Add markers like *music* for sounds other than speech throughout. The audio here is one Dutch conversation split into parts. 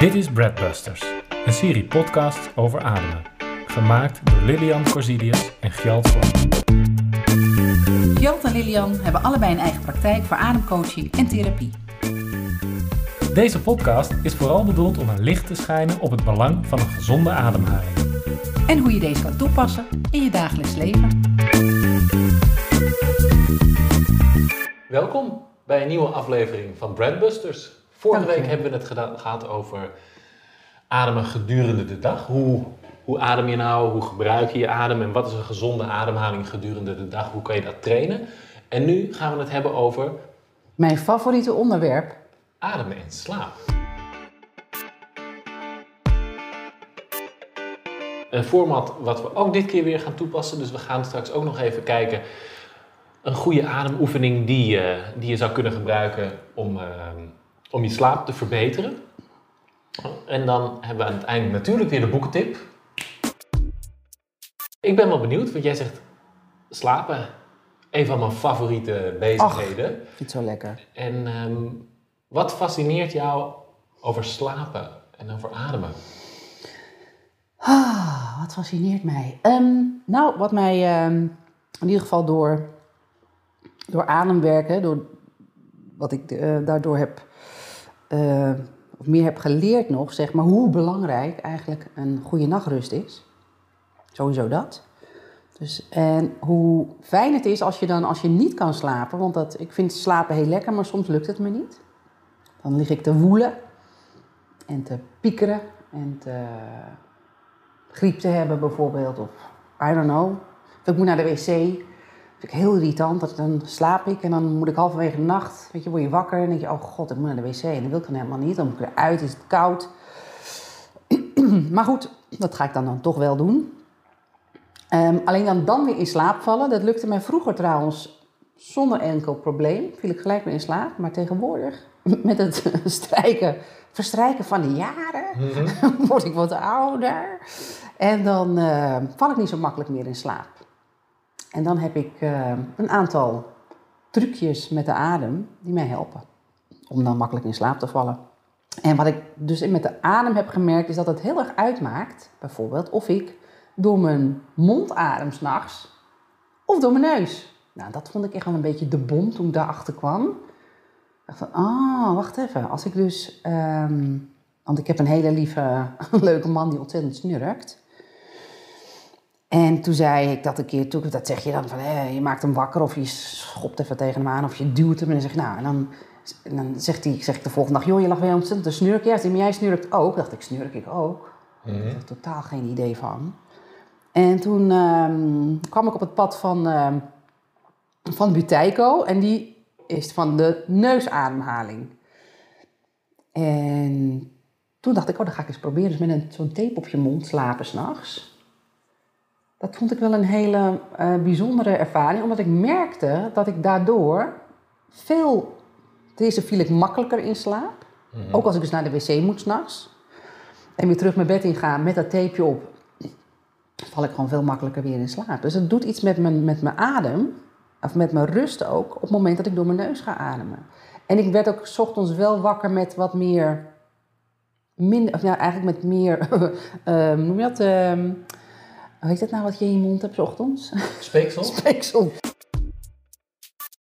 Dit is Breadbusters, een serie podcast over ademen. Gemaakt door Lilian Corsidius en Gjalt Vlam. Gjalt en Lilian hebben allebei een eigen praktijk voor ademcoaching en therapie. Deze podcast is vooral bedoeld om een licht te schijnen op het belang van een gezonde ademhaling. En hoe je deze kan toepassen in je dagelijks leven. Welkom bij een nieuwe aflevering van Brandbusters. Vorige Dank je. week hebben we het gehad over ademen gedurende de dag. Hoe, hoe adem je nou? Hoe gebruik je je adem? En wat is een gezonde ademhaling gedurende de dag? Hoe kan je dat trainen? En nu gaan we het hebben over Mijn favoriete onderwerp. ademen en slaap. Een format wat we ook dit keer weer gaan toepassen. Dus we gaan straks ook nog even kijken. Een goede ademoefening die, je- die je zou kunnen gebruiken om, eh, om je slaap te verbeteren. En dan hebben we aan het eind natuurlijk weer de boekentip. Ik ben wel benieuwd, want jij zegt slapen. Een van mijn favoriete bezigheden. Vind het zo lekker. En ehm, wat fascineert jou over slapen en over ademen? Ah, wat fascineert mij. Ehm, nou, wat mij ehm, in ieder geval door, door ademwerken, door wat ik eh, daardoor heb, eh, of meer heb geleerd nog, zeg maar, hoe belangrijk eigenlijk een goede nachtrust is. Sowieso dat. Dus, en hoe fijn het is als je dan, als je niet kan slapen, want dat, ik vind slapen heel lekker, maar soms lukt het me niet. Dan lig ik te woelen en te piekeren en te griep te hebben bijvoorbeeld, of I don't know. Of ik moet naar de wc, vind ik heel irritant, dat dan slaap ik en dan moet ik halverwege de nacht, weet je, word je wakker en denk je, oh god, ik moet naar de wc. En dat wil ik dan helemaal niet, dan moet ik eruit, is het koud. *clears throat* maar goed, dat ga ik dan, dan toch wel doen. Ehm, alleen dan, dan weer in slaap vallen, dat lukte mij vroeger trouwens zonder enkel probleem. Viel ik gelijk weer in slaap, maar tegenwoordig *laughs* met het *laughs* strijken, verstrijken van de jaren *laughs* word ik wat ouder. En dan eh, val ik niet zo makkelijk meer in slaap. En dan heb ik eh, een aantal trucjes met de adem die mij helpen om dan makkelijk in slaap te vallen. En wat ik dus met de adem heb gemerkt is dat het heel erg uitmaakt, bijvoorbeeld of ik door mijn mond adem s'nachts of door mijn neus. Nou, dat vond ik echt wel een beetje de bom toen ik daarachter kwam. Ik dacht van, ah, wacht even. Als ik dus, ehm, want ik heb een hele lieve, *laughs* leuke man die ontzettend snurkt. En toen zei ik dat een keer, toe, dat zeg je dan van, hé, je maakt hem wakker of je schopt even tegen hem aan of je duwt hem. En dan zeg nou, en dan, en dan zegt hij, zeg ik de volgende dag, joh, je lag weer ontzettend te snurken. Ja, zei maar jij snurkt ook. dacht ik, snurk ik ook? Had ik totaal geen idee van. En toen ehm, kwam ik op het pad van, ehm van Buteyko en die is van de neusademhaling. En toen dacht ik, oh, dat ga ik eens proberen. Dus met een, zo'n tape op je mond slapen s'nachts. Dat vond ik wel een hele eh, bijzondere ervaring, omdat ik merkte dat ik daardoor veel... Ten eerste viel ik makkelijker in slaap. Ook als ik dus naar de wc moet s'nachts. En weer terug mijn bed ingaan met dat tapeje op, val ik gewoon veel makkelijker weer in slaap. Dus het doet iets met mijn, met mijn adem, of met mijn rust ook, op het moment dat ik door mijn neus ga ademen. En ik werd ook 's ochtends wel wakker met wat meer, minder, of ja, eigenlijk met meer, *laughs* hoe noem je dat? ehm, hoe heet dat nou wat je in je mond hebt 's ochtends? *laughs* Speeksel? Speeksel.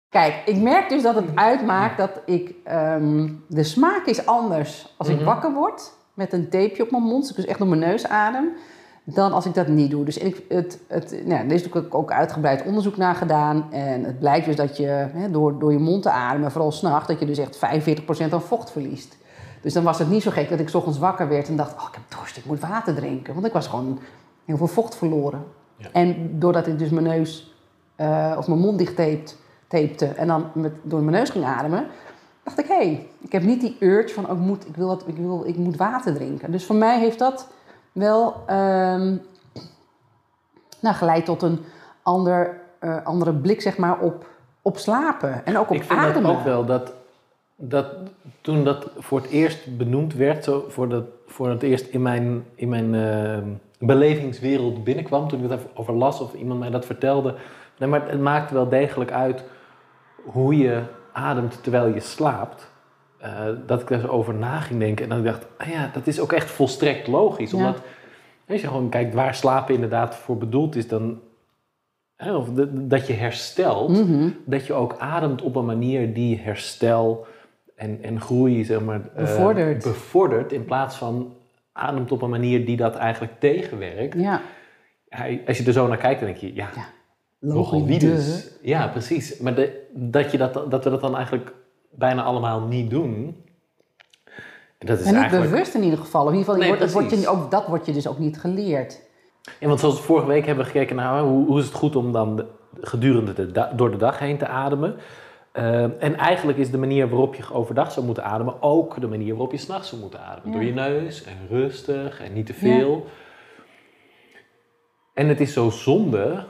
Kijk, ik merk dus dat het uitmaakt dat ik... ehm, de smaak is anders als ik wakker word met een tapeje op mijn mond. Dus ik dus echt door mijn neus adem. Dan als ik dat niet doe. Dus ik, het, het, nou, er is natuurlijk ook uitgebreid onderzoek naar gedaan. En het blijkt dus dat je hè, door, door je mond te ademen, vooral s'nachts, dat je dus echt 45% aan vocht verliest. Dus dan was het niet zo gek dat ik 's ochtends wakker werd en dacht, oh ik heb dorst, ik moet water drinken. Want ik was gewoon heel veel vocht verloren. Ja. En doordat ik dus mijn neus eh, of mijn mond dicht taped, tapete en dan met, door mijn neus ging ademen, dacht ik, hé, hey, ik heb niet die urge van, oh, ik, moet, ik, wil dat, ik, wil, ik moet water drinken. Dus voor mij heeft dat wel ehm, nou, geleid tot een ander, eh, andere blik zeg maar, op, op slapen en ook op Ik vind ademen. ook wel, dat, dat toen dat voor het eerst benoemd werd, zo voor, dat, voor het eerst in mijn, in mijn eh, belevingswereld binnenkwam, toen ik het over las of iemand mij dat vertelde. Nee, maar het maakt wel degelijk uit hoe je ademt terwijl je slaapt. eh, dat ik daar zo over na ging denken. En dan dacht ik, ah ja, dat is ook echt volstrekt logisch. Ja. Omdat, als je gewoon kijkt waar slapen inderdaad voor bedoeld is, dan... hè, Of de- dat je herstelt, Mhm. dat je ook ademt op een manier die herstel en, en groei zeg maar, eh, Bevordert. bevordert. In plaats van ademt op een manier die dat eigenlijk tegenwerkt. Ja, Hij- als je er zo naar kijkt, dan denk je, ja, Ja, nogal logisch. wie dus. Ja, precies. Maar de- dat, je dat, dat we dat dan eigenlijk bijna allemaal niet doen. Dat is En niet eigenlijk... bewust in ieder geval. In ieder geval, Nee, dat, wordt je, ook, dat wordt je dus ook niet geleerd. Ja, want zoals vorige week hebben we gekeken naar hoe, hoe is het goed om dan de- gedurende de da- door de dag heen te ademen. Eh, en eigenlijk is de manier waarop je overdag zou moeten ademen ook de manier waarop je s'nachts zou moeten ademen. Ja. Door je neus en rustig en niet te veel. En het is zo zonde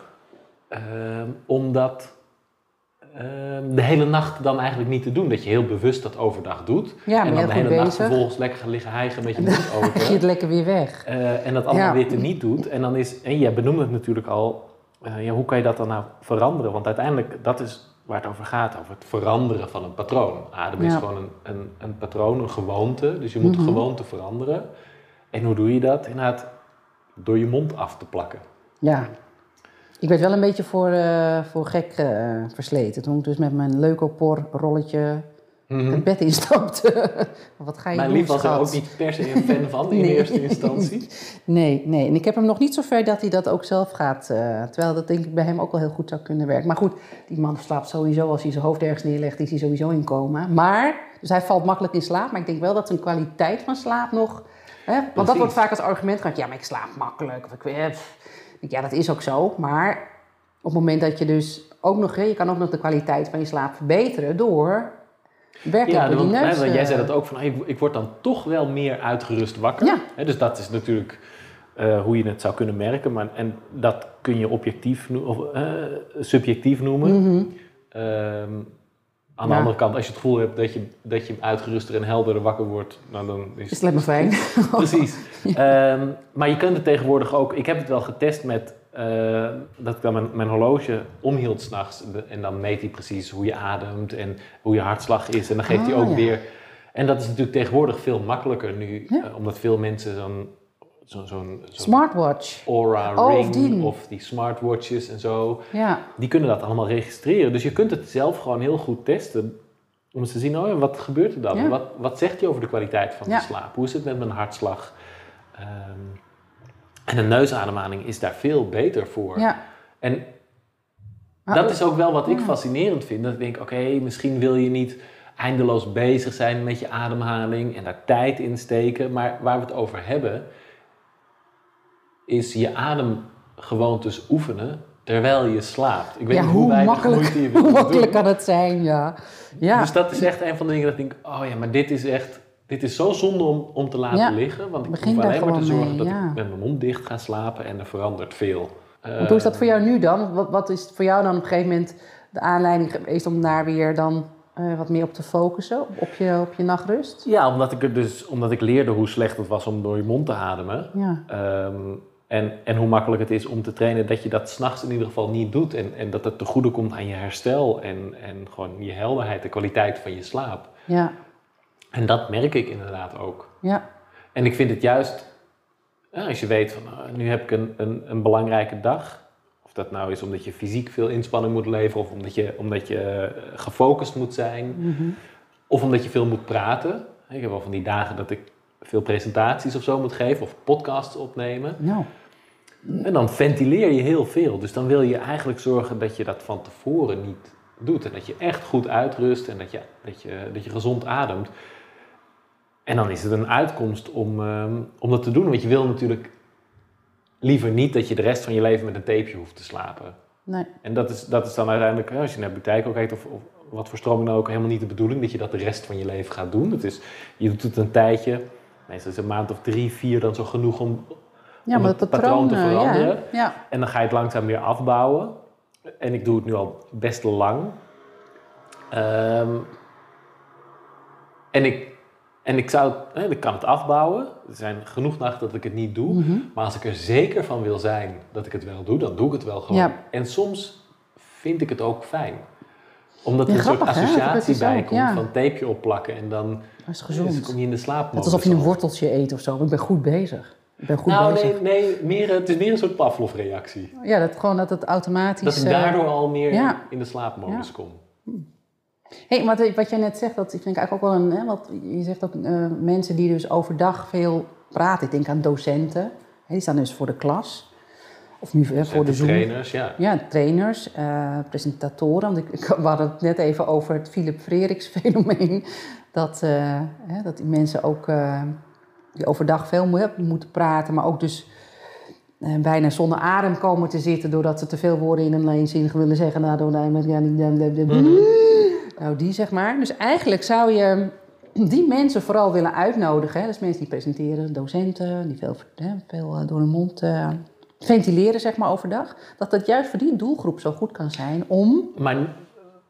ehm, om dat ehm, de hele nacht dan eigenlijk niet te doen. Dat je heel bewust dat overdag doet. Ja, en dan de hele nacht vervolgens lekker gaan liggen hijgen met je mond *laughs* Dan open. krijg je het lekker weer weg. Eh, en dat allemaal Ja. weer te niet doet. En dan is, en jij benoemde het natuurlijk al, eh, ja, hoe kan je dat dan nou veranderen? Want uiteindelijk, dat is waar het over gaat, over het veranderen van een patroon. Ademen is Ja. gewoon een, een, een patroon, een gewoonte. Dus je moet de gewoonte veranderen. En hoe doe je dat? Inderdaad, door je mond af te plakken. Ja. Ik werd wel een beetje voor, eh, voor gek eh, versleten. Toen ik dus met mijn leukopor rolletje het bed instapte. Wat ga je Mijn doen, lief was er ook niet per se een fan van in *laughs* eerste instantie. *laughs* Nee, nee. En ik heb hem nog niet zo ver dat hij dat ook zelf gaat. eh, terwijl dat denk ik bij hem ook wel heel goed zou kunnen werken. Maar goed, die man slaapt sowieso. Als hij zijn hoofd ergens neerlegt, is hij sowieso in coma. Maar, dus hij valt makkelijk in slaap. Maar ik denk wel dat zijn kwaliteit van slaap nog... Hè, want dat wordt vaak als argument gehad. Ja, maar ik slaap makkelijk. Of ik, eh, ja, dat is ook zo. Maar op het moment dat je dus ook nog... Je kan ook nog de kwaliteit van je slaap verbeteren door... Werkelijk Ja, want, hè, want jij eh, zei dat ook van, ik word dan toch wel meer uitgerust wakker. Ja. Hè, dus dat is natuurlijk eh, hoe je het zou kunnen merken. Maar, en dat kun je objectief of eh, subjectief noemen. mhm. Ehm, aan de Ja. andere kant, als je het gevoel hebt dat je, dat je uitgeruster en helderder wakker wordt, nou dan is Is het alleen maar fijn. *laughs* Precies. *laughs* Ehm, maar je kunt het tegenwoordig ook. Ik heb het wel getest met eh, dat ik dan mijn, mijn horloge omhield s'nachts. En dan meet hij precies hoe je ademt en hoe je hartslag is. En dan geeft hij Ah, ook ja. weer. En dat is natuurlijk tegenwoordig veel makkelijker nu, Ja. eh, omdat veel mensen zo'n zo'n Smartwatch. Aura Oh, of Ring die. of die smartwatches en zo. Ja. Die kunnen dat allemaal registreren. Dus je kunt het zelf gewoon heel goed testen. Om eens te zien, oh ja, wat gebeurt er dan? Ja. Wat, wat zegt hij over de kwaliteit van Ja. de slaap? Hoe is het met mijn hartslag? Ehm, en een neusademhaling is daar veel beter voor. Ja. En dat is ook wel wat ik fascinerend vind. Dat ik denk, oké, misschien wil je niet eindeloos bezig zijn met je ademhaling en daar tijd in steken. Maar waar we het over hebben, is je ademgewoontes oefenen terwijl je slaapt. Ik weet ja, niet hoe, makkelijk, moeite je *laughs* hoe makkelijk kan het zijn, ja. ja. Dus dat is echt een van de dingen dat ik denk, oh ja, maar dit is echt... Dit is zo zonde om, om te laten Ja. liggen. Want ik Begin hoef alleen maar te zorgen mee, dat ja. ik met mijn mond dicht ga slapen en er verandert veel. Want hoe is dat voor jou nu dan? Wat, wat is voor jou dan op een gegeven moment de aanleiding geweest om daar weer dan eh, wat meer op te focussen? Op je, op je nachtrust? Ja, omdat ik, dus, omdat ik leerde hoe slecht het was om door je mond te ademen. Ja. Ehm, en, en hoe makkelijk het is om te trainen dat je dat s'nachts in ieder geval niet doet. En, en dat het te goede komt aan je herstel en, en gewoon je helderheid, de kwaliteit van je slaap. Ja. En dat merk ik inderdaad ook. Ja. En ik vind het juist, als je weet van nou, nu heb ik een, een, een belangrijke dag. Of dat nou is omdat je fysiek veel inspanning moet leveren of omdat je, omdat je eh, gefocust moet zijn. Mhm. Of omdat je veel moet praten. Ik heb wel van die dagen dat ik veel presentaties of zo moet geven of podcasts opnemen. Nou, En dan ventileer je heel veel. Dus dan wil je eigenlijk zorgen dat je dat van tevoren niet doet. En dat je echt goed uitrust en dat je, dat je, dat je gezond ademt. En dan is het een uitkomst om, ehm, om dat te doen. Want je wil natuurlijk liever niet dat je de rest van je leven met een tapeje hoeft te slapen. nee. En dat is, dat is dan uiteindelijk, als je naar praktijk ook kijkt, of, of wat voor stroming dan ook, helemaal niet de bedoeling dat je dat de rest van je leven gaat doen. Het is, je doet het een tijdje, meestal is een maand of drie, vier dan zo genoeg om, Ja, om het het patroon patroon, te eh, ja, veranderen. hè? ja. En dan ga je het langzaam weer afbouwen. En ik doe het nu al best lang. Ehm, en, ik, en ik zou, hè, ik kan het afbouwen. Er zijn genoeg nachten dat ik het niet doe. Mhm. Maar als ik er zeker van wil zijn dat ik het wel doe, dan doe ik het wel gewoon. Ja. En soms vind ik het ook fijn. Omdat Ja, er een soort grappig, associatie is bij ook, komt ja. van tapeje opplakken en dan Dat is gezond. kom je in de slaap. Net alsof je een worteltje eet of zo. Ik ben goed bezig. Ik ben goed Nou, bezig. nee, nee meer, het is meer een soort Pavlov-reactie. Ja, dat, gewoon dat het automatisch... Dat ik eh, daardoor al meer in de slaapmodus kom. Hey, maar wat- wat jij net zegt, dat vind ik eigenlijk ook wel een. Hè, wat, je zegt ook eh, mensen die dus overdag veel praten. Ik denk aan docenten. Hè, die staan dus voor de klas. Of nu hè, voor de Zoom. trainers, ja. Ja, trainers, eh, presentatoren. Want ik, ik, we hadden het net even over het Philip Freriks *laughs* fenomeen. Dat, eh, hè, dat die mensen ook die overdag veel mo- moeten praten, maar ook dus bijna zonder adem komen te zitten doordat ze te veel woorden in een zin willen zeggen. Nou, door, ja, die, nou, die zeg maar. Dus eigenlijk zou je die mensen vooral willen uitnodigen. Hè? Dus mensen die presenteren, docenten, die veel, hè, veel eh, door hun mond eh, ventileren zeg maar overdag. Dat dat juist voor die doelgroep zo goed kan zijn om... Maar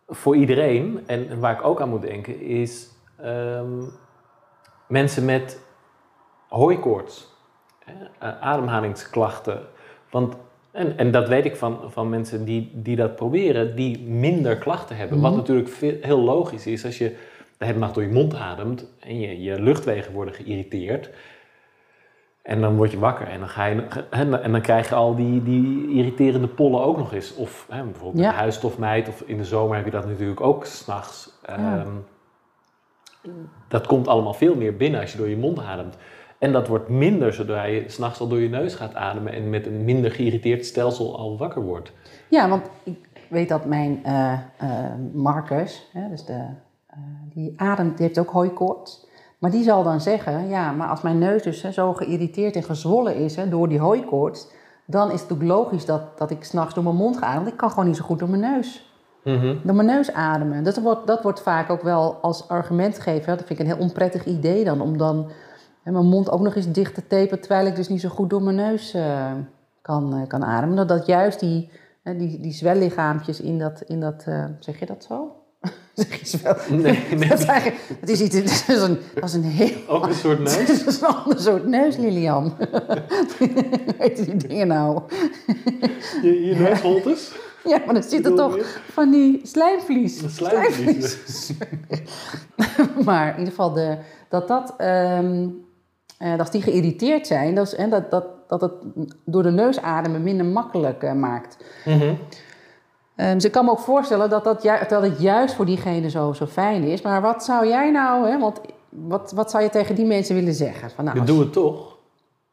voor iedereen, en waar ik ook aan moet denken, is ehm, mensen met hooikoorts, eh, ademhalingsklachten. Want, en, en dat weet ik van, van mensen die, die dat proberen, die minder klachten hebben. Wat Mhm. natuurlijk natuurlijk veel, heel logisch is als je de hele nacht door je mond ademt en je, je luchtwegen worden geïrriteerd. En dan word je wakker en dan, ga je, en dan krijg je al die, die irriterende pollen ook nog eens. Of hè, bijvoorbeeld Ja. een huisstofmijt, of in de zomer heb je dat natuurlijk ook s'nachts. Ja. Ehm Dat komt allemaal veel meer binnen als je door je mond ademt. En dat wordt minder zodra je s'nachts al door je neus gaat ademen en met een minder geïrriteerd stelsel al wakker wordt. Ja, want ik weet dat mijn eh, Marcus, hè, dus de, eh, die ademt, die heeft ook hooikoorts. Maar die zal dan zeggen, ja, maar als mijn neus dus hè, zo geïrriteerd en gezwollen is hè, door die hooikoorts, dan is het ook logisch dat, dat ik s'nachts door mijn mond ga ademen. Want ik kan gewoon niet zo goed door mijn neus. Door mijn neus ademen. Dat wordt, dat wordt vaak ook wel als argument gegeven. Dat vind ik een heel onprettig idee dan. Om dan hè, mijn mond ook nog eens dicht te tapen. Terwijl ik dus niet zo goed door mijn neus eh, kan, eh, kan ademen. Dat, dat juist die, die, die zwellichaampjes in dat... In dat eh, zeg je dat zo? *laughs* zeg je zwel? Nee, *laughs* nee. Dat is, eigenlijk, het is, iets, het is een, dat is een heel... Ook een soort neus? *laughs* Het is een ander soort neus, Lilian. Weet je die dingen nou? Je, je neusholtes? Ja, maar dan zit er toch van die slijmvlies. Slijmvlies. maar in ieder geval de, dat dat, ehm, eh, dat die geïrriteerd zijn, dat, en dat, dat, dat het door de neus ademen minder makkelijk eh, maakt. Ehm, dus ik kan me ook voorstellen dat, dat, het juist voor diegene zo, zo fijn is. Maar wat zou jij nou, hè, want wat, wat zou je tegen die mensen willen zeggen? Van, nou, Je doet het toch?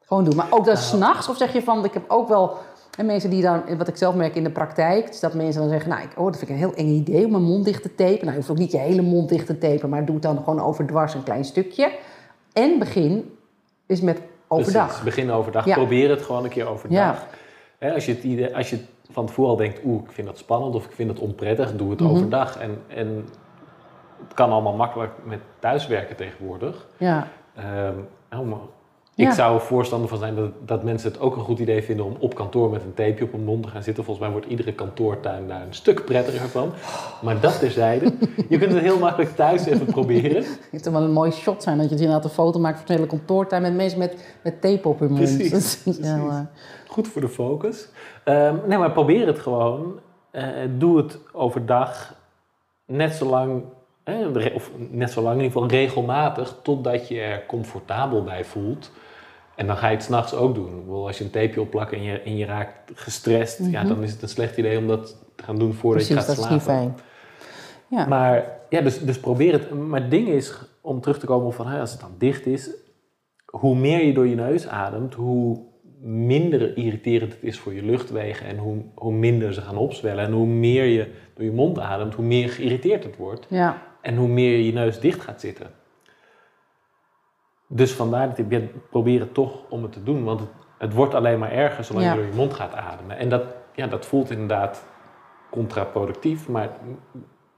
Gewoon doen. Maar ook dat Nou. s'nachts? Of zeg je van, ik heb ook wel hè, mensen die dan, wat ik zelf merk in de praktijk, is dat mensen dan zeggen, nou, ik, oh, dat vind ik een heel eng idee om mijn mond dicht te tapen. Nou, je hoeft ook niet je hele mond dicht te tapen, maar doe het dan gewoon overdwars een klein stukje. En begin is met overdag. Precies, begin overdag. Ja. Probeer het gewoon een keer overdag. Als, je het als je van tevoren al denkt, oeh, ik vind dat spannend of ik vind dat onprettig, doe het Mhm. overdag. En, en het kan allemaal makkelijk met thuiswerken tegenwoordig. Ja, Ehm, Ja. Ik zou er voorstander van zijn dat, dat mensen het ook een goed idee vinden om op kantoor met een tapeje op hun mond te gaan zitten. Volgens mij wordt iedere kantoortuin daar een stuk prettiger van. Maar dat terzijde. Je kunt het heel makkelijk thuis even proberen. *laughs* het moet wel een mooi shot zijn dat je inderdaad een foto maakt van een hele kantoortuin met mensen met, met tape op hun mond. *laughs* Precies, eh, Goed voor de focus. Ehm, nee, maar probeer het gewoon. Eh, doe het overdag net zo lang, of net zo lang in ieder geval regelmatig, totdat je er comfortabel bij voelt. En dan ga je het s'nachts ook doen. Als je een tapeje opplakt en je, en je raakt gestrest, ja, Mhm. dan is het een slecht idee om dat te gaan doen voordat precies, je gaat dat is slapen. niet fijn. Ja. Maar ja, dus, dus probeer het. Maar het ding is, om terug te komen van als het dan dicht is, hoe meer je door je neus ademt, hoe minder irriterend het is voor je luchtwegen en hoe, hoe minder ze gaan opzwellen. En hoe meer je door je mond ademt, hoe meer geïrriteerd het wordt ja. en hoe meer je neus dicht gaat zitten. Dus vandaar dat ik probeer het toch om het te doen, want het, het wordt alleen maar erger zolang Ja. je door je mond gaat ademen. En dat, ja, dat voelt inderdaad contraproductief, maar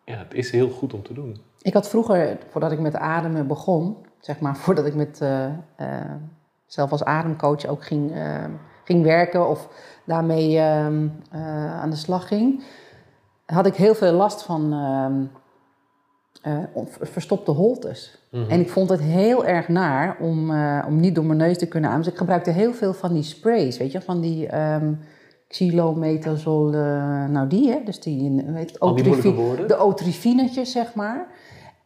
ja, het is heel goed om te doen. Ik had vroeger, voordat ik met ademen begon, zeg maar *laughs* voordat ik met eh, eh, zelf als ademcoach ook ging, eh, ging werken of daarmee ehm, eh, aan de slag ging, had ik heel veel last van of- verstopte holtes. Mhm. En ik vond het heel erg naar om, eh, om niet door mijn neus te kunnen ademen. Dus ik gebruikte heel veel van die sprays, weet je, van die, ehm, xylometazol, nou die hè, dus die, woorden. de otrifinetjes zeg maar.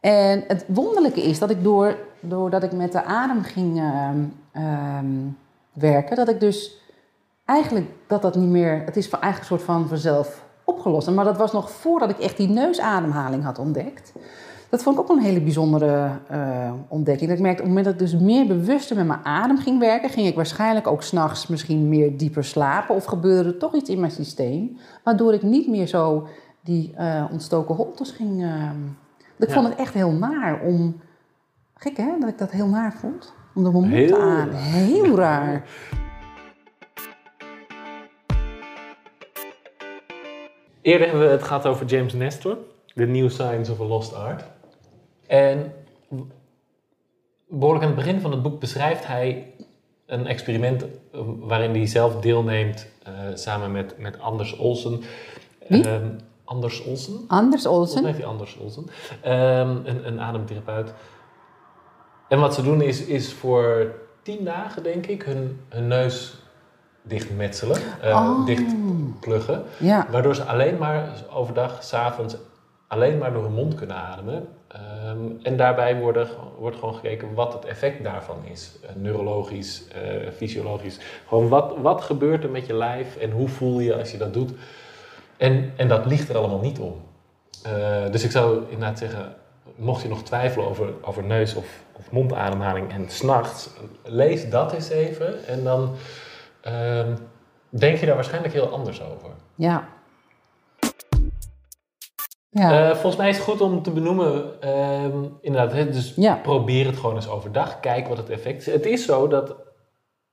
En het wonderlijke is dat ik door, doordat ik met de adem ging ehm, ehm, werken, dat ik dus eigenlijk dat dat niet meer, het is van eigenlijk een soort van vanzelf opgelost. Maar dat was nog voordat ik echt die neusademhaling had ontdekt. Dat vond ik ook een hele bijzondere eh, ontdekking. Dat ik merkte, op het moment dat ik dus meer bewuster met mijn adem ging werken, ging ik waarschijnlijk ook s'nachts misschien meer dieper slapen. Of gebeurde er toch iets in mijn systeem, waardoor ik niet meer zo die eh, ontstoken holtes ging. ehm. ik Ja. vond het echt heel naar om. Gek hè, dat ik dat heel naar vond. Om mijn mond ademen. Heel *laughs* raar. Eerder hebben we het gehad over James Nestor, The New Science of a Lost Art. En behoorlijk aan het begin van het boek beschrijft hij een experiment eh, waarin hij zelf deelneemt eh, samen met, met Anders Olsen. Wie? Ehm, Anders Olsen? Anders Olsen. heeft Anders Olsen. Ehm, een, een ademtherapeut. En wat ze doen is, is voor tien dagen, denk ik, hun, hun neus dichtmetselen, Oh. dichtpluggen. Ja. Waardoor ze alleen maar overdag, s'avonds, alleen maar door hun mond kunnen ademen. Ehm, en daarbij wordt gewoon gekeken wat het effect daarvan is. Eh, neurologisch, eh, fysiologisch. Gewoon wat, wat gebeurt er met je lijf en hoe voel je als je dat doet. En, en dat ligt er allemaal niet om. Eh, dus ik zou inderdaad zeggen, mocht je nog twijfelen over, over neus- of, of mondademhaling en s'nachts, lees dat eens even en dan ehm, denk je daar waarschijnlijk heel anders over. Ja. Ja. Eh, volgens mij is het goed om te benoemen, ehm, inderdaad, hè, dus Ja. probeer het gewoon eens overdag, kijk wat het effect is. Het is zo dat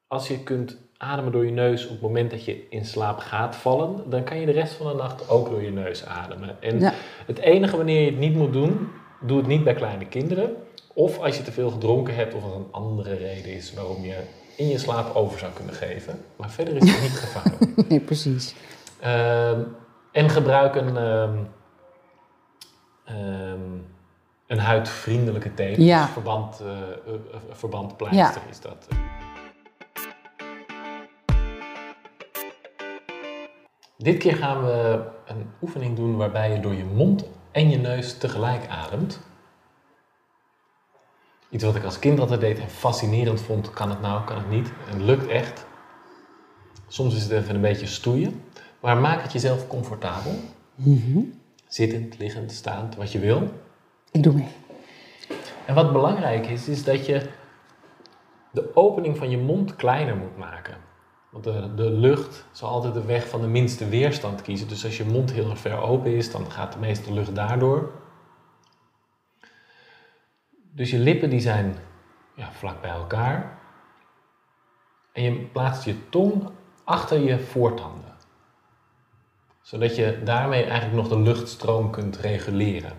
als je kunt ademen door je neus op het moment dat je in slaap gaat vallen, dan kan je de rest van de nacht ook door je neus ademen. En Ja. het enige wanneer je het niet moet doen, doe het niet bij kleine kinderen. Of als je te veel gedronken hebt of er een andere reden is waarom je in je slaap over zou kunnen geven. Maar verder is het niet gevaarlijk. *laughs* Nee, precies. Ehm, en gebruik een, ehm, een huidvriendelijke tape. Ja. Dus verband, eh, verbandpleister is dat. Dit keer gaan we een oefening doen waarbij je door je mond en je neus tegelijk ademt. Iets wat ik als kind altijd deed en fascinerend vond. Kan het nou, kan het niet? Het lukt echt. Soms is het even een beetje stoeien. Maar maak het jezelf comfortabel. Mhm. Zittend, liggend, staand, wat je wil. Ik doe mee. En wat belangrijk is, is dat je de opening van je mond kleiner moet maken. Want de, de lucht zal altijd de weg van de minste weerstand kiezen. Dus als je mond heel erg ver open is, dan gaat de meeste lucht daardoor. Dus je lippen die zijn ja, vlak bij elkaar. En je plaatst je tong achter je voortanden. Zodat je daarmee eigenlijk nog de luchtstroom kunt reguleren.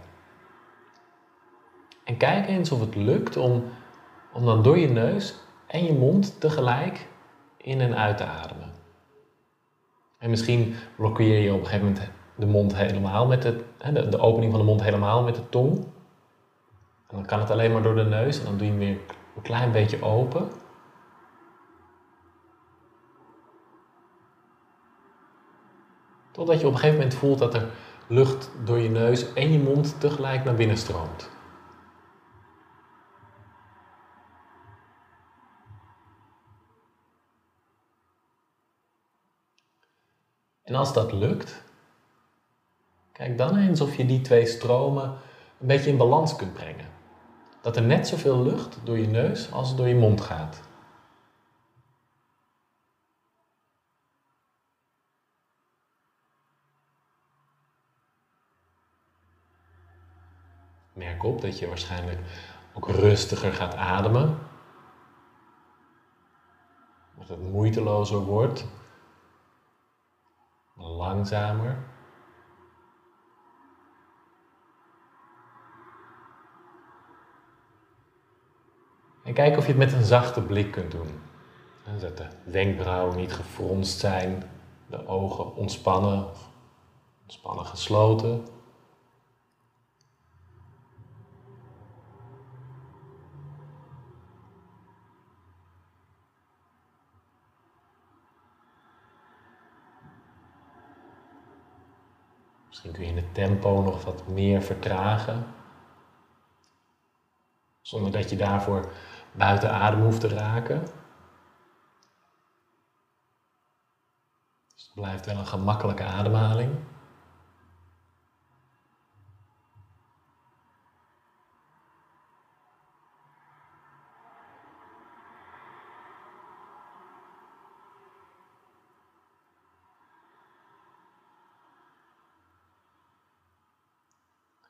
En kijk eens of het lukt om, om dan door je neus en je mond tegelijk in en uit te ademen. En misschien blokkeer je op een gegeven moment de mond helemaal met de, de opening van de mond helemaal met de tong. En dan kan het alleen maar door de neus en dan doe je hem weer een klein beetje open. Totdat je op een gegeven moment voelt dat er lucht door je neus en je mond tegelijk naar binnen stroomt. En als dat lukt, kijk dan eens of je die twee stromen een beetje in balans kunt brengen. Dat er net zoveel lucht door je neus als door je mond gaat. Merk op dat je waarschijnlijk ook rustiger gaat ademen. Dat het moeitelozer wordt. Langzamer. En kijk of je het met een zachte blik kunt doen. En Dat de wenkbrauwen niet gefronst zijn, de ogen ontspannen, ontspannen gesloten. Misschien kun je het tempo nog wat meer vertragen. Zonder dat je daarvoor buiten adem hoeft te raken. Dus het blijft wel een gemakkelijke ademhaling.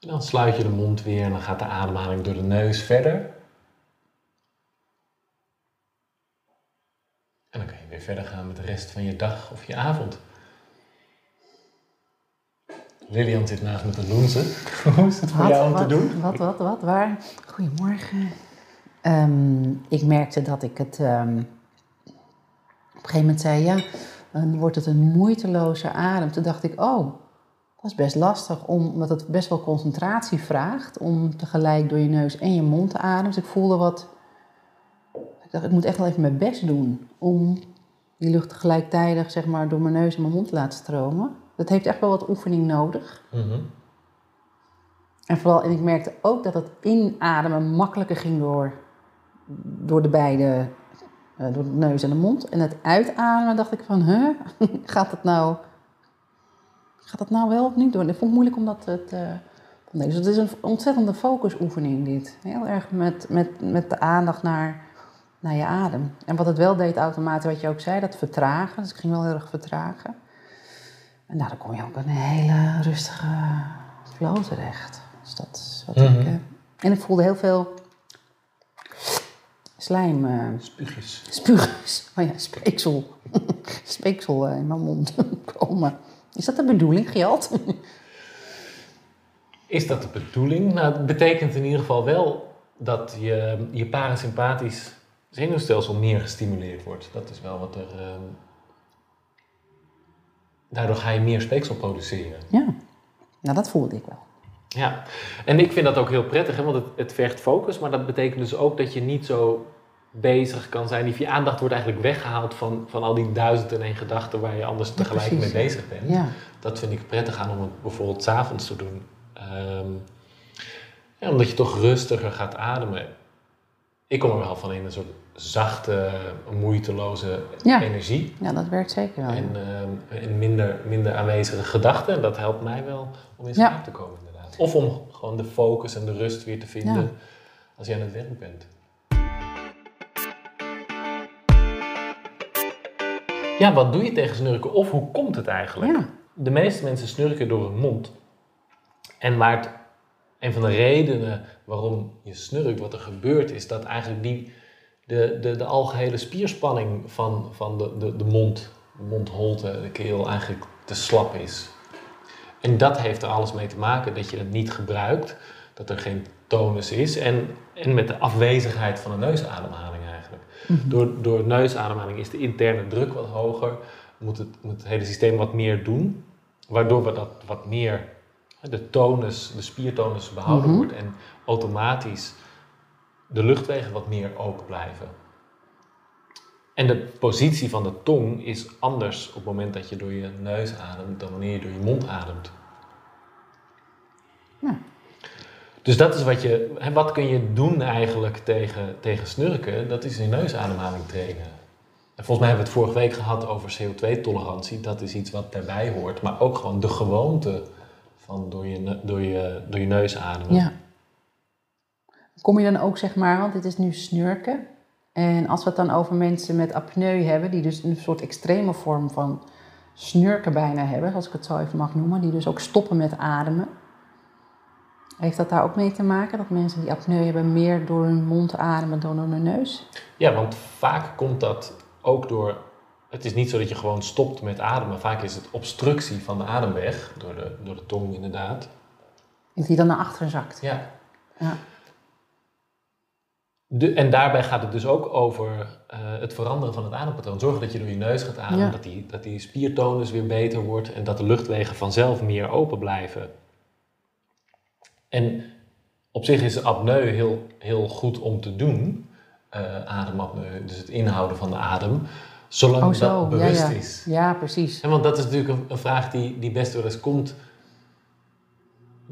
En dan sluit je de mond weer en dan gaat de ademhaling door de neus verder. En dan kan je weer verder gaan met de rest van je dag of je avond. Lilian zit naast me te loenzen. *laughs* Hoe is het voor jou om wat, te doen? Wat, wat, wat, waar? Goedemorgen. Ehm, ik merkte dat ik het ehm, op een gegeven moment zei, ja, dan wordt het een moeiteloze adem. Toen dacht ik, oh, dat is best lastig, omdat het best wel concentratie vraagt om tegelijk door je neus en je mond te ademen. Dus ik voelde wat, ik dacht, ik moet echt wel even mijn best doen om die lucht tegelijkertijd zeg maar, door mijn neus en mijn mond te laten stromen. Dat heeft echt wel wat oefening nodig. Mhm. En vooral, en ik merkte ook dat het inademen makkelijker ging door, door de beide, eh, door de neus en de mond. En het uitademen dacht ik van, huh, *laughs* gaat het nou, gaat het nou wel of niet door? Ik vond het moeilijk om dat te... te nee, dus het is een ontzettende focusoefening dit. Heel erg met, met, met de aandacht naar, naar je adem. En wat het wel deed automatisch, wat je ook zei, dat vertragen. Dus ik ging wel heel erg vertragen. En nou, dan kom je ook een hele rustige flow terecht. Dus dat is wat Mhm. ik... eh, en ik voelde heel veel slijm, Spuugjes. spuugjes, *laughs* oh ja, speeksel, *laughs* speeksel eh, in mijn mond *laughs* komen. Is dat de bedoeling, Gjalt? Is dat de bedoeling? Nou, het betekent in ieder geval wel dat je, je parasympathisch zenuwstelsel meer gestimuleerd wordt. Dat is wel wat er. ehm, daardoor ga je meer speeksel produceren. ja, nou dat voelde ik wel. Ja, en ik vind dat ook heel prettig, hè, want het, het vergt focus, maar dat betekent dus ook dat je niet zo bezig kan zijn. Die je aandacht wordt eigenlijk weggehaald van, van al die duizend en één gedachten waar je anders tegelijk mee bezig bent. Ja, Dat vind ik prettig aan om het bijvoorbeeld 's avonds te doen. Ehm, ja, omdat je toch rustiger gaat ademen. Ik kom er wel van in een soort zachte, moeiteloze energie. ja dat werkt zeker wel. En, ehm, en minder, minder aanwezige gedachten. En dat helpt mij wel om in slaap te komen inderdaad. Of om gewoon de focus en de rust weer te vinden als je aan het werk bent. Ja, wat doe je tegen snurken? Of hoe komt het eigenlijk? Ja. De meeste mensen snurken door hun mond. En waar het, een van de redenen waarom je snurkt, wat er gebeurt, is dat eigenlijk die, de, de, de algehele spierspanning van, van de, de, de mond, de mondholte, de keel eigenlijk te slap is. En dat heeft er alles mee te maken dat je het niet gebruikt, dat er geen tonus is en, en met de afwezigheid van de neusademhaling eigenlijk. Door, door neusademhaling is de interne druk wat hoger, moet het, moet het hele systeem wat meer doen, waardoor we dat wat meer, de tonus, de spiertonus behouden Mhm. wordt en automatisch de luchtwegen wat meer open blijven. En de positie van de tong is anders op het moment dat je door je neus ademt dan wanneer je door je mond ademt. Ja. Dus dat is wat je, hè, wat kun je doen eigenlijk tegen, tegen snurken? Dat is je neusademhaling trainen. En volgens mij hebben we het vorige week gehad over CO2-tolerantie. Dat is iets wat daarbij hoort. Maar ook gewoon de gewoonte van door je, door je, door je neus ademen. Ja. Kom je dan ook, zeg maar, want dit is nu snurken. En als we het dan over mensen met apneu hebben, die dus een soort extreme vorm van snurken bijna hebben, als ik het zo even mag noemen, die dus ook stoppen met ademen. Heeft dat daar ook mee te maken, dat mensen die apneu hebben meer door hun mond ademen dan door hun neus? Ja, want vaak komt dat ook door. Het is niet zo dat je gewoon stopt met ademen. Vaak is het obstructie van de ademweg, door de, door de tong inderdaad. Die dan naar achteren zakt. Ja. Ja. De, en daarbij gaat het dus ook over eh, het veranderen van het adempatroon. Zorgen dat je door je neus gaat ademen, Ja. dat, die, dat die spiertonus weer beter wordt en dat de luchtwegen vanzelf meer open blijven. En op zich is apneu heel, heel goed om te doen, eh ademapneu, dus het inhouden van de adem, zolang Oh zo, dat bewust ja, ja. is. Ja, precies. En want dat is natuurlijk een, een vraag die, die best wel eens komt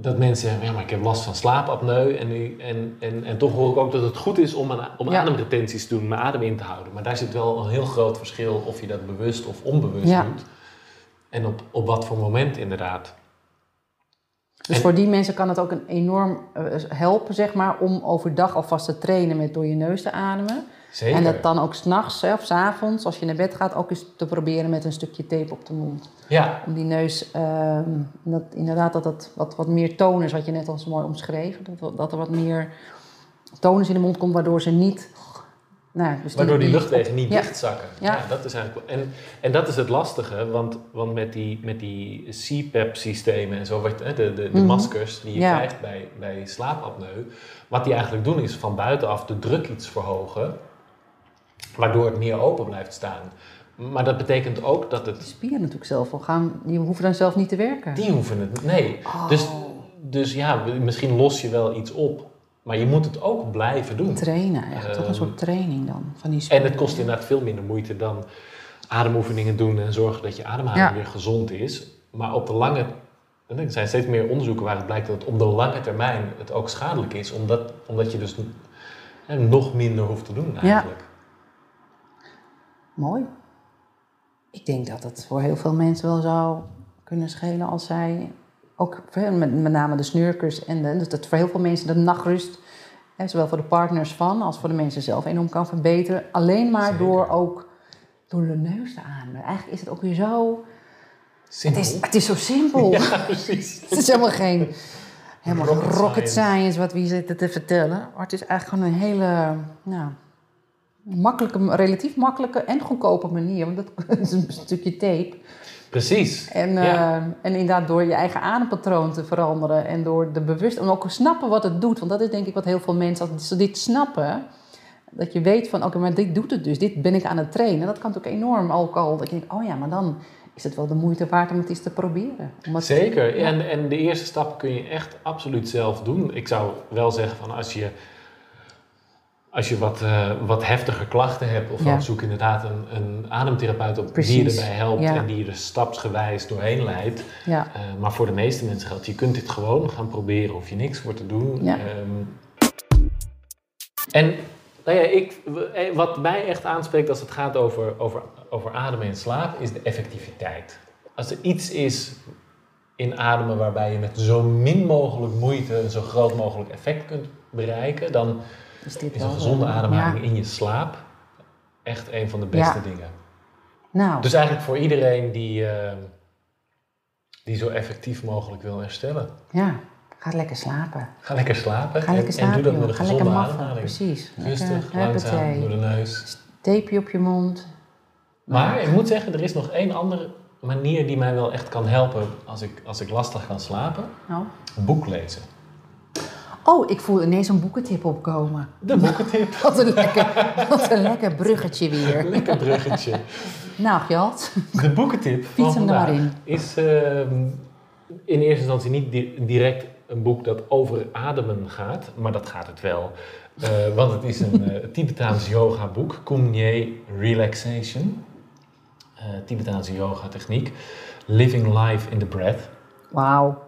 dat mensen zeggen, ja, maar ik heb last van slaapapneu. En, nu, en, en, en toch hoor ik ook dat het goed is om, een, om Ja. ademretenties te doen, mijn adem in te houden. Maar daar zit wel een heel groot verschil of je dat bewust of onbewust Ja. doet. En op, op wat voor moment inderdaad. Dus En- voor die mensen kan het ook een enorm eh, helpen, zeg maar, om overdag alvast te trainen met door je neus te ademen. Zeker. En dat dan ook s'nachts of s'avonds, als je naar bed gaat, ook eens te proberen met een stukje tape op de mond. Ja, Om die neus, ehm, dat, inderdaad, dat het wat, wat meer tonus, wat je net al zo mooi omschreef, dat, dat er wat meer tonus in de mond komt, waardoor ze niet... Nou, dus waardoor die luchtwegen niet Ja. dichtzakken. Ja. Ja. dat is eigenlijk, en, en dat is het lastige, want, want met die, met die CPAP-systemen en zo, wat, de, de, de Mhm. maskers die je Ja. krijgt bij, bij slaapapneu, wat die eigenlijk doen is van buitenaf de druk iets verhogen, waardoor het meer open blijft staan. Maar dat betekent ook dat De het... spieren natuurlijk zelf wel gaan, die hoeven dan zelf niet te werken. Die hoeven het... Nee. Oh. Dus, dus ja, misschien los je wel iets op, maar je moet het ook blijven doen. Trainen, echt. Toch een Ehm, soort training dan, van die En het kost inderdaad veel minder moeite dan ademoefeningen doen en zorgen dat je ademhaling Ja. weer gezond is. Maar op de lange... Er zijn steeds meer onderzoeken waaruit blijkt dat het op de lange termijn het ook schadelijk is. Omdat, omdat je dus nog minder hoeft te doen eigenlijk. Mooi. Ik denk dat het voor heel veel mensen wel zou kunnen schelen als zij, ook met, met name de snurkers en de, dus dat voor heel veel mensen de nachtrust, hè, zowel voor de partners van als voor de mensen zelf, enorm kan verbeteren. Alleen maar Zeker. door ook door de neus te ademen. Eigenlijk is het ook weer zo. Het Simpel. is, het is zo simpel. *laughs* Ja, precies. *laughs* Het is helemaal geen helemaal Rocket rocket, rocket science. science. wat we hier zitten te vertellen. Maar het is eigenlijk gewoon een hele nou, makkelijke, relatief makkelijke en goedkope manier. Want dat *laughs* is een stukje tape. Precies. En, Ja. eh, en inderdaad door je eigen adempatroon te veranderen. En door de bewust... En ook snappen wat het doet. Want dat is denk ik wat heel veel mensen... Als ze dit snappen... Dat je weet van, oké, maar dit doet het dus. Dit ben ik aan het trainen. Dat kan natuurlijk enorm ook al... Dat je denkt, oh ja, maar dan is het wel de moeite waard om het eens te proberen. Zeker. En, en de eerste stappen kun je echt absoluut zelf doen. Ik zou wel zeggen van als je, als je wat, eh, wat heftiger klachten hebt, of dan zoek inderdaad een, een ademtherapeut op die je erbij helpt en die je er stapsgewijs doorheen leidt. Ja, Eh, maar voor de meeste mensen geldt, je kunt dit gewoon gaan proberen, hoef je niks voor te doen. Ja. Ehm, en nou ja, ik, eh, wat mij echt aanspreekt als het gaat over, over, over ademen en slaap, is de effectiviteit. Als er iets is in ademen waarbij je met zo min mogelijk moeite een zo groot mogelijk effect kunt bereiken, dan is dit is wel, een gezonde eh, ademhaling ja. in je slaap echt een van de beste Ja. dingen. Nou, Dus eigenlijk voor iedereen die, eh, die zo effectief mogelijk wil herstellen. ja, ga lekker slapen. Ga lekker slapen, Ga lekker en, slapen, en doe dat met een gezonde lekker ademhaling. precies. Rustig, Lekker, langzaam, huppatee. door de neus. Tapeje op je mond. Maar ik moet zeggen, er is nog één andere manier die mij wel echt kan helpen als ik, als ik lastig kan slapen. Een boek lezen. Oh, ik voel ineens een boekentip opkomen. De boekentip. *laughs* Wat een lekker, wat een lekker bruggetje weer. Lekker bruggetje. Nou, Gjalt. De boekentip van vandaag is ehm, in eerste instantie niet di- direct een boek dat over ademen gaat, maar dat gaat het wel. Eh, want het is een eh, *laughs* Tibetaans yoga boek, Kumye Relaxation. Eh, Tibetaanse yoga techniek. Living Life in the Breath. Wauw.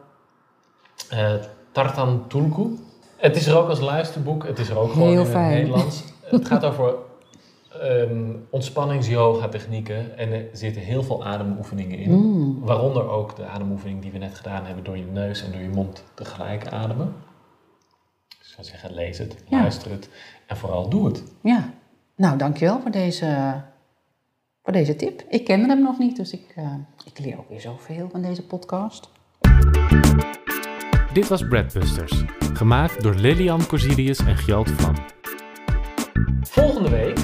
Tartan Tulku. Het is er ook als luisterboek. Het is er ook gewoon Heel in het fijn. Nederlands. *laughs* Het gaat over ehm ontspannings-yoga technieken. En er zitten heel veel ademoefeningen in. Mm. Waaronder ook de ademoefening die we net gedaan hebben door je neus en door je mond tegelijk ademen. Dus ik zou zeggen, lees het, Ja. luister het en vooral doe het. Ja. Nou, dankjewel voor deze, voor deze tip. Ik kende hem nog niet, dus ik, eh, ik leer ook weer zoveel van deze podcast. Dit was Breadbusters, gemaakt door Lilian Corsidius en Gjalt Vlam. Volgende week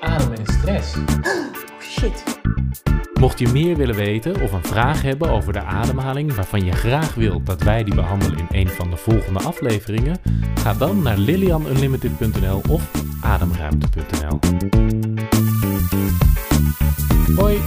ademen in stress. Oh, shit. Mocht je meer willen weten of een vraag hebben over de ademhaling waarvan je graag wilt dat wij die behandelen in een van de volgende afleveringen, ga dan naar lilianunlimited.nl of ademruimte.nl. Hoi!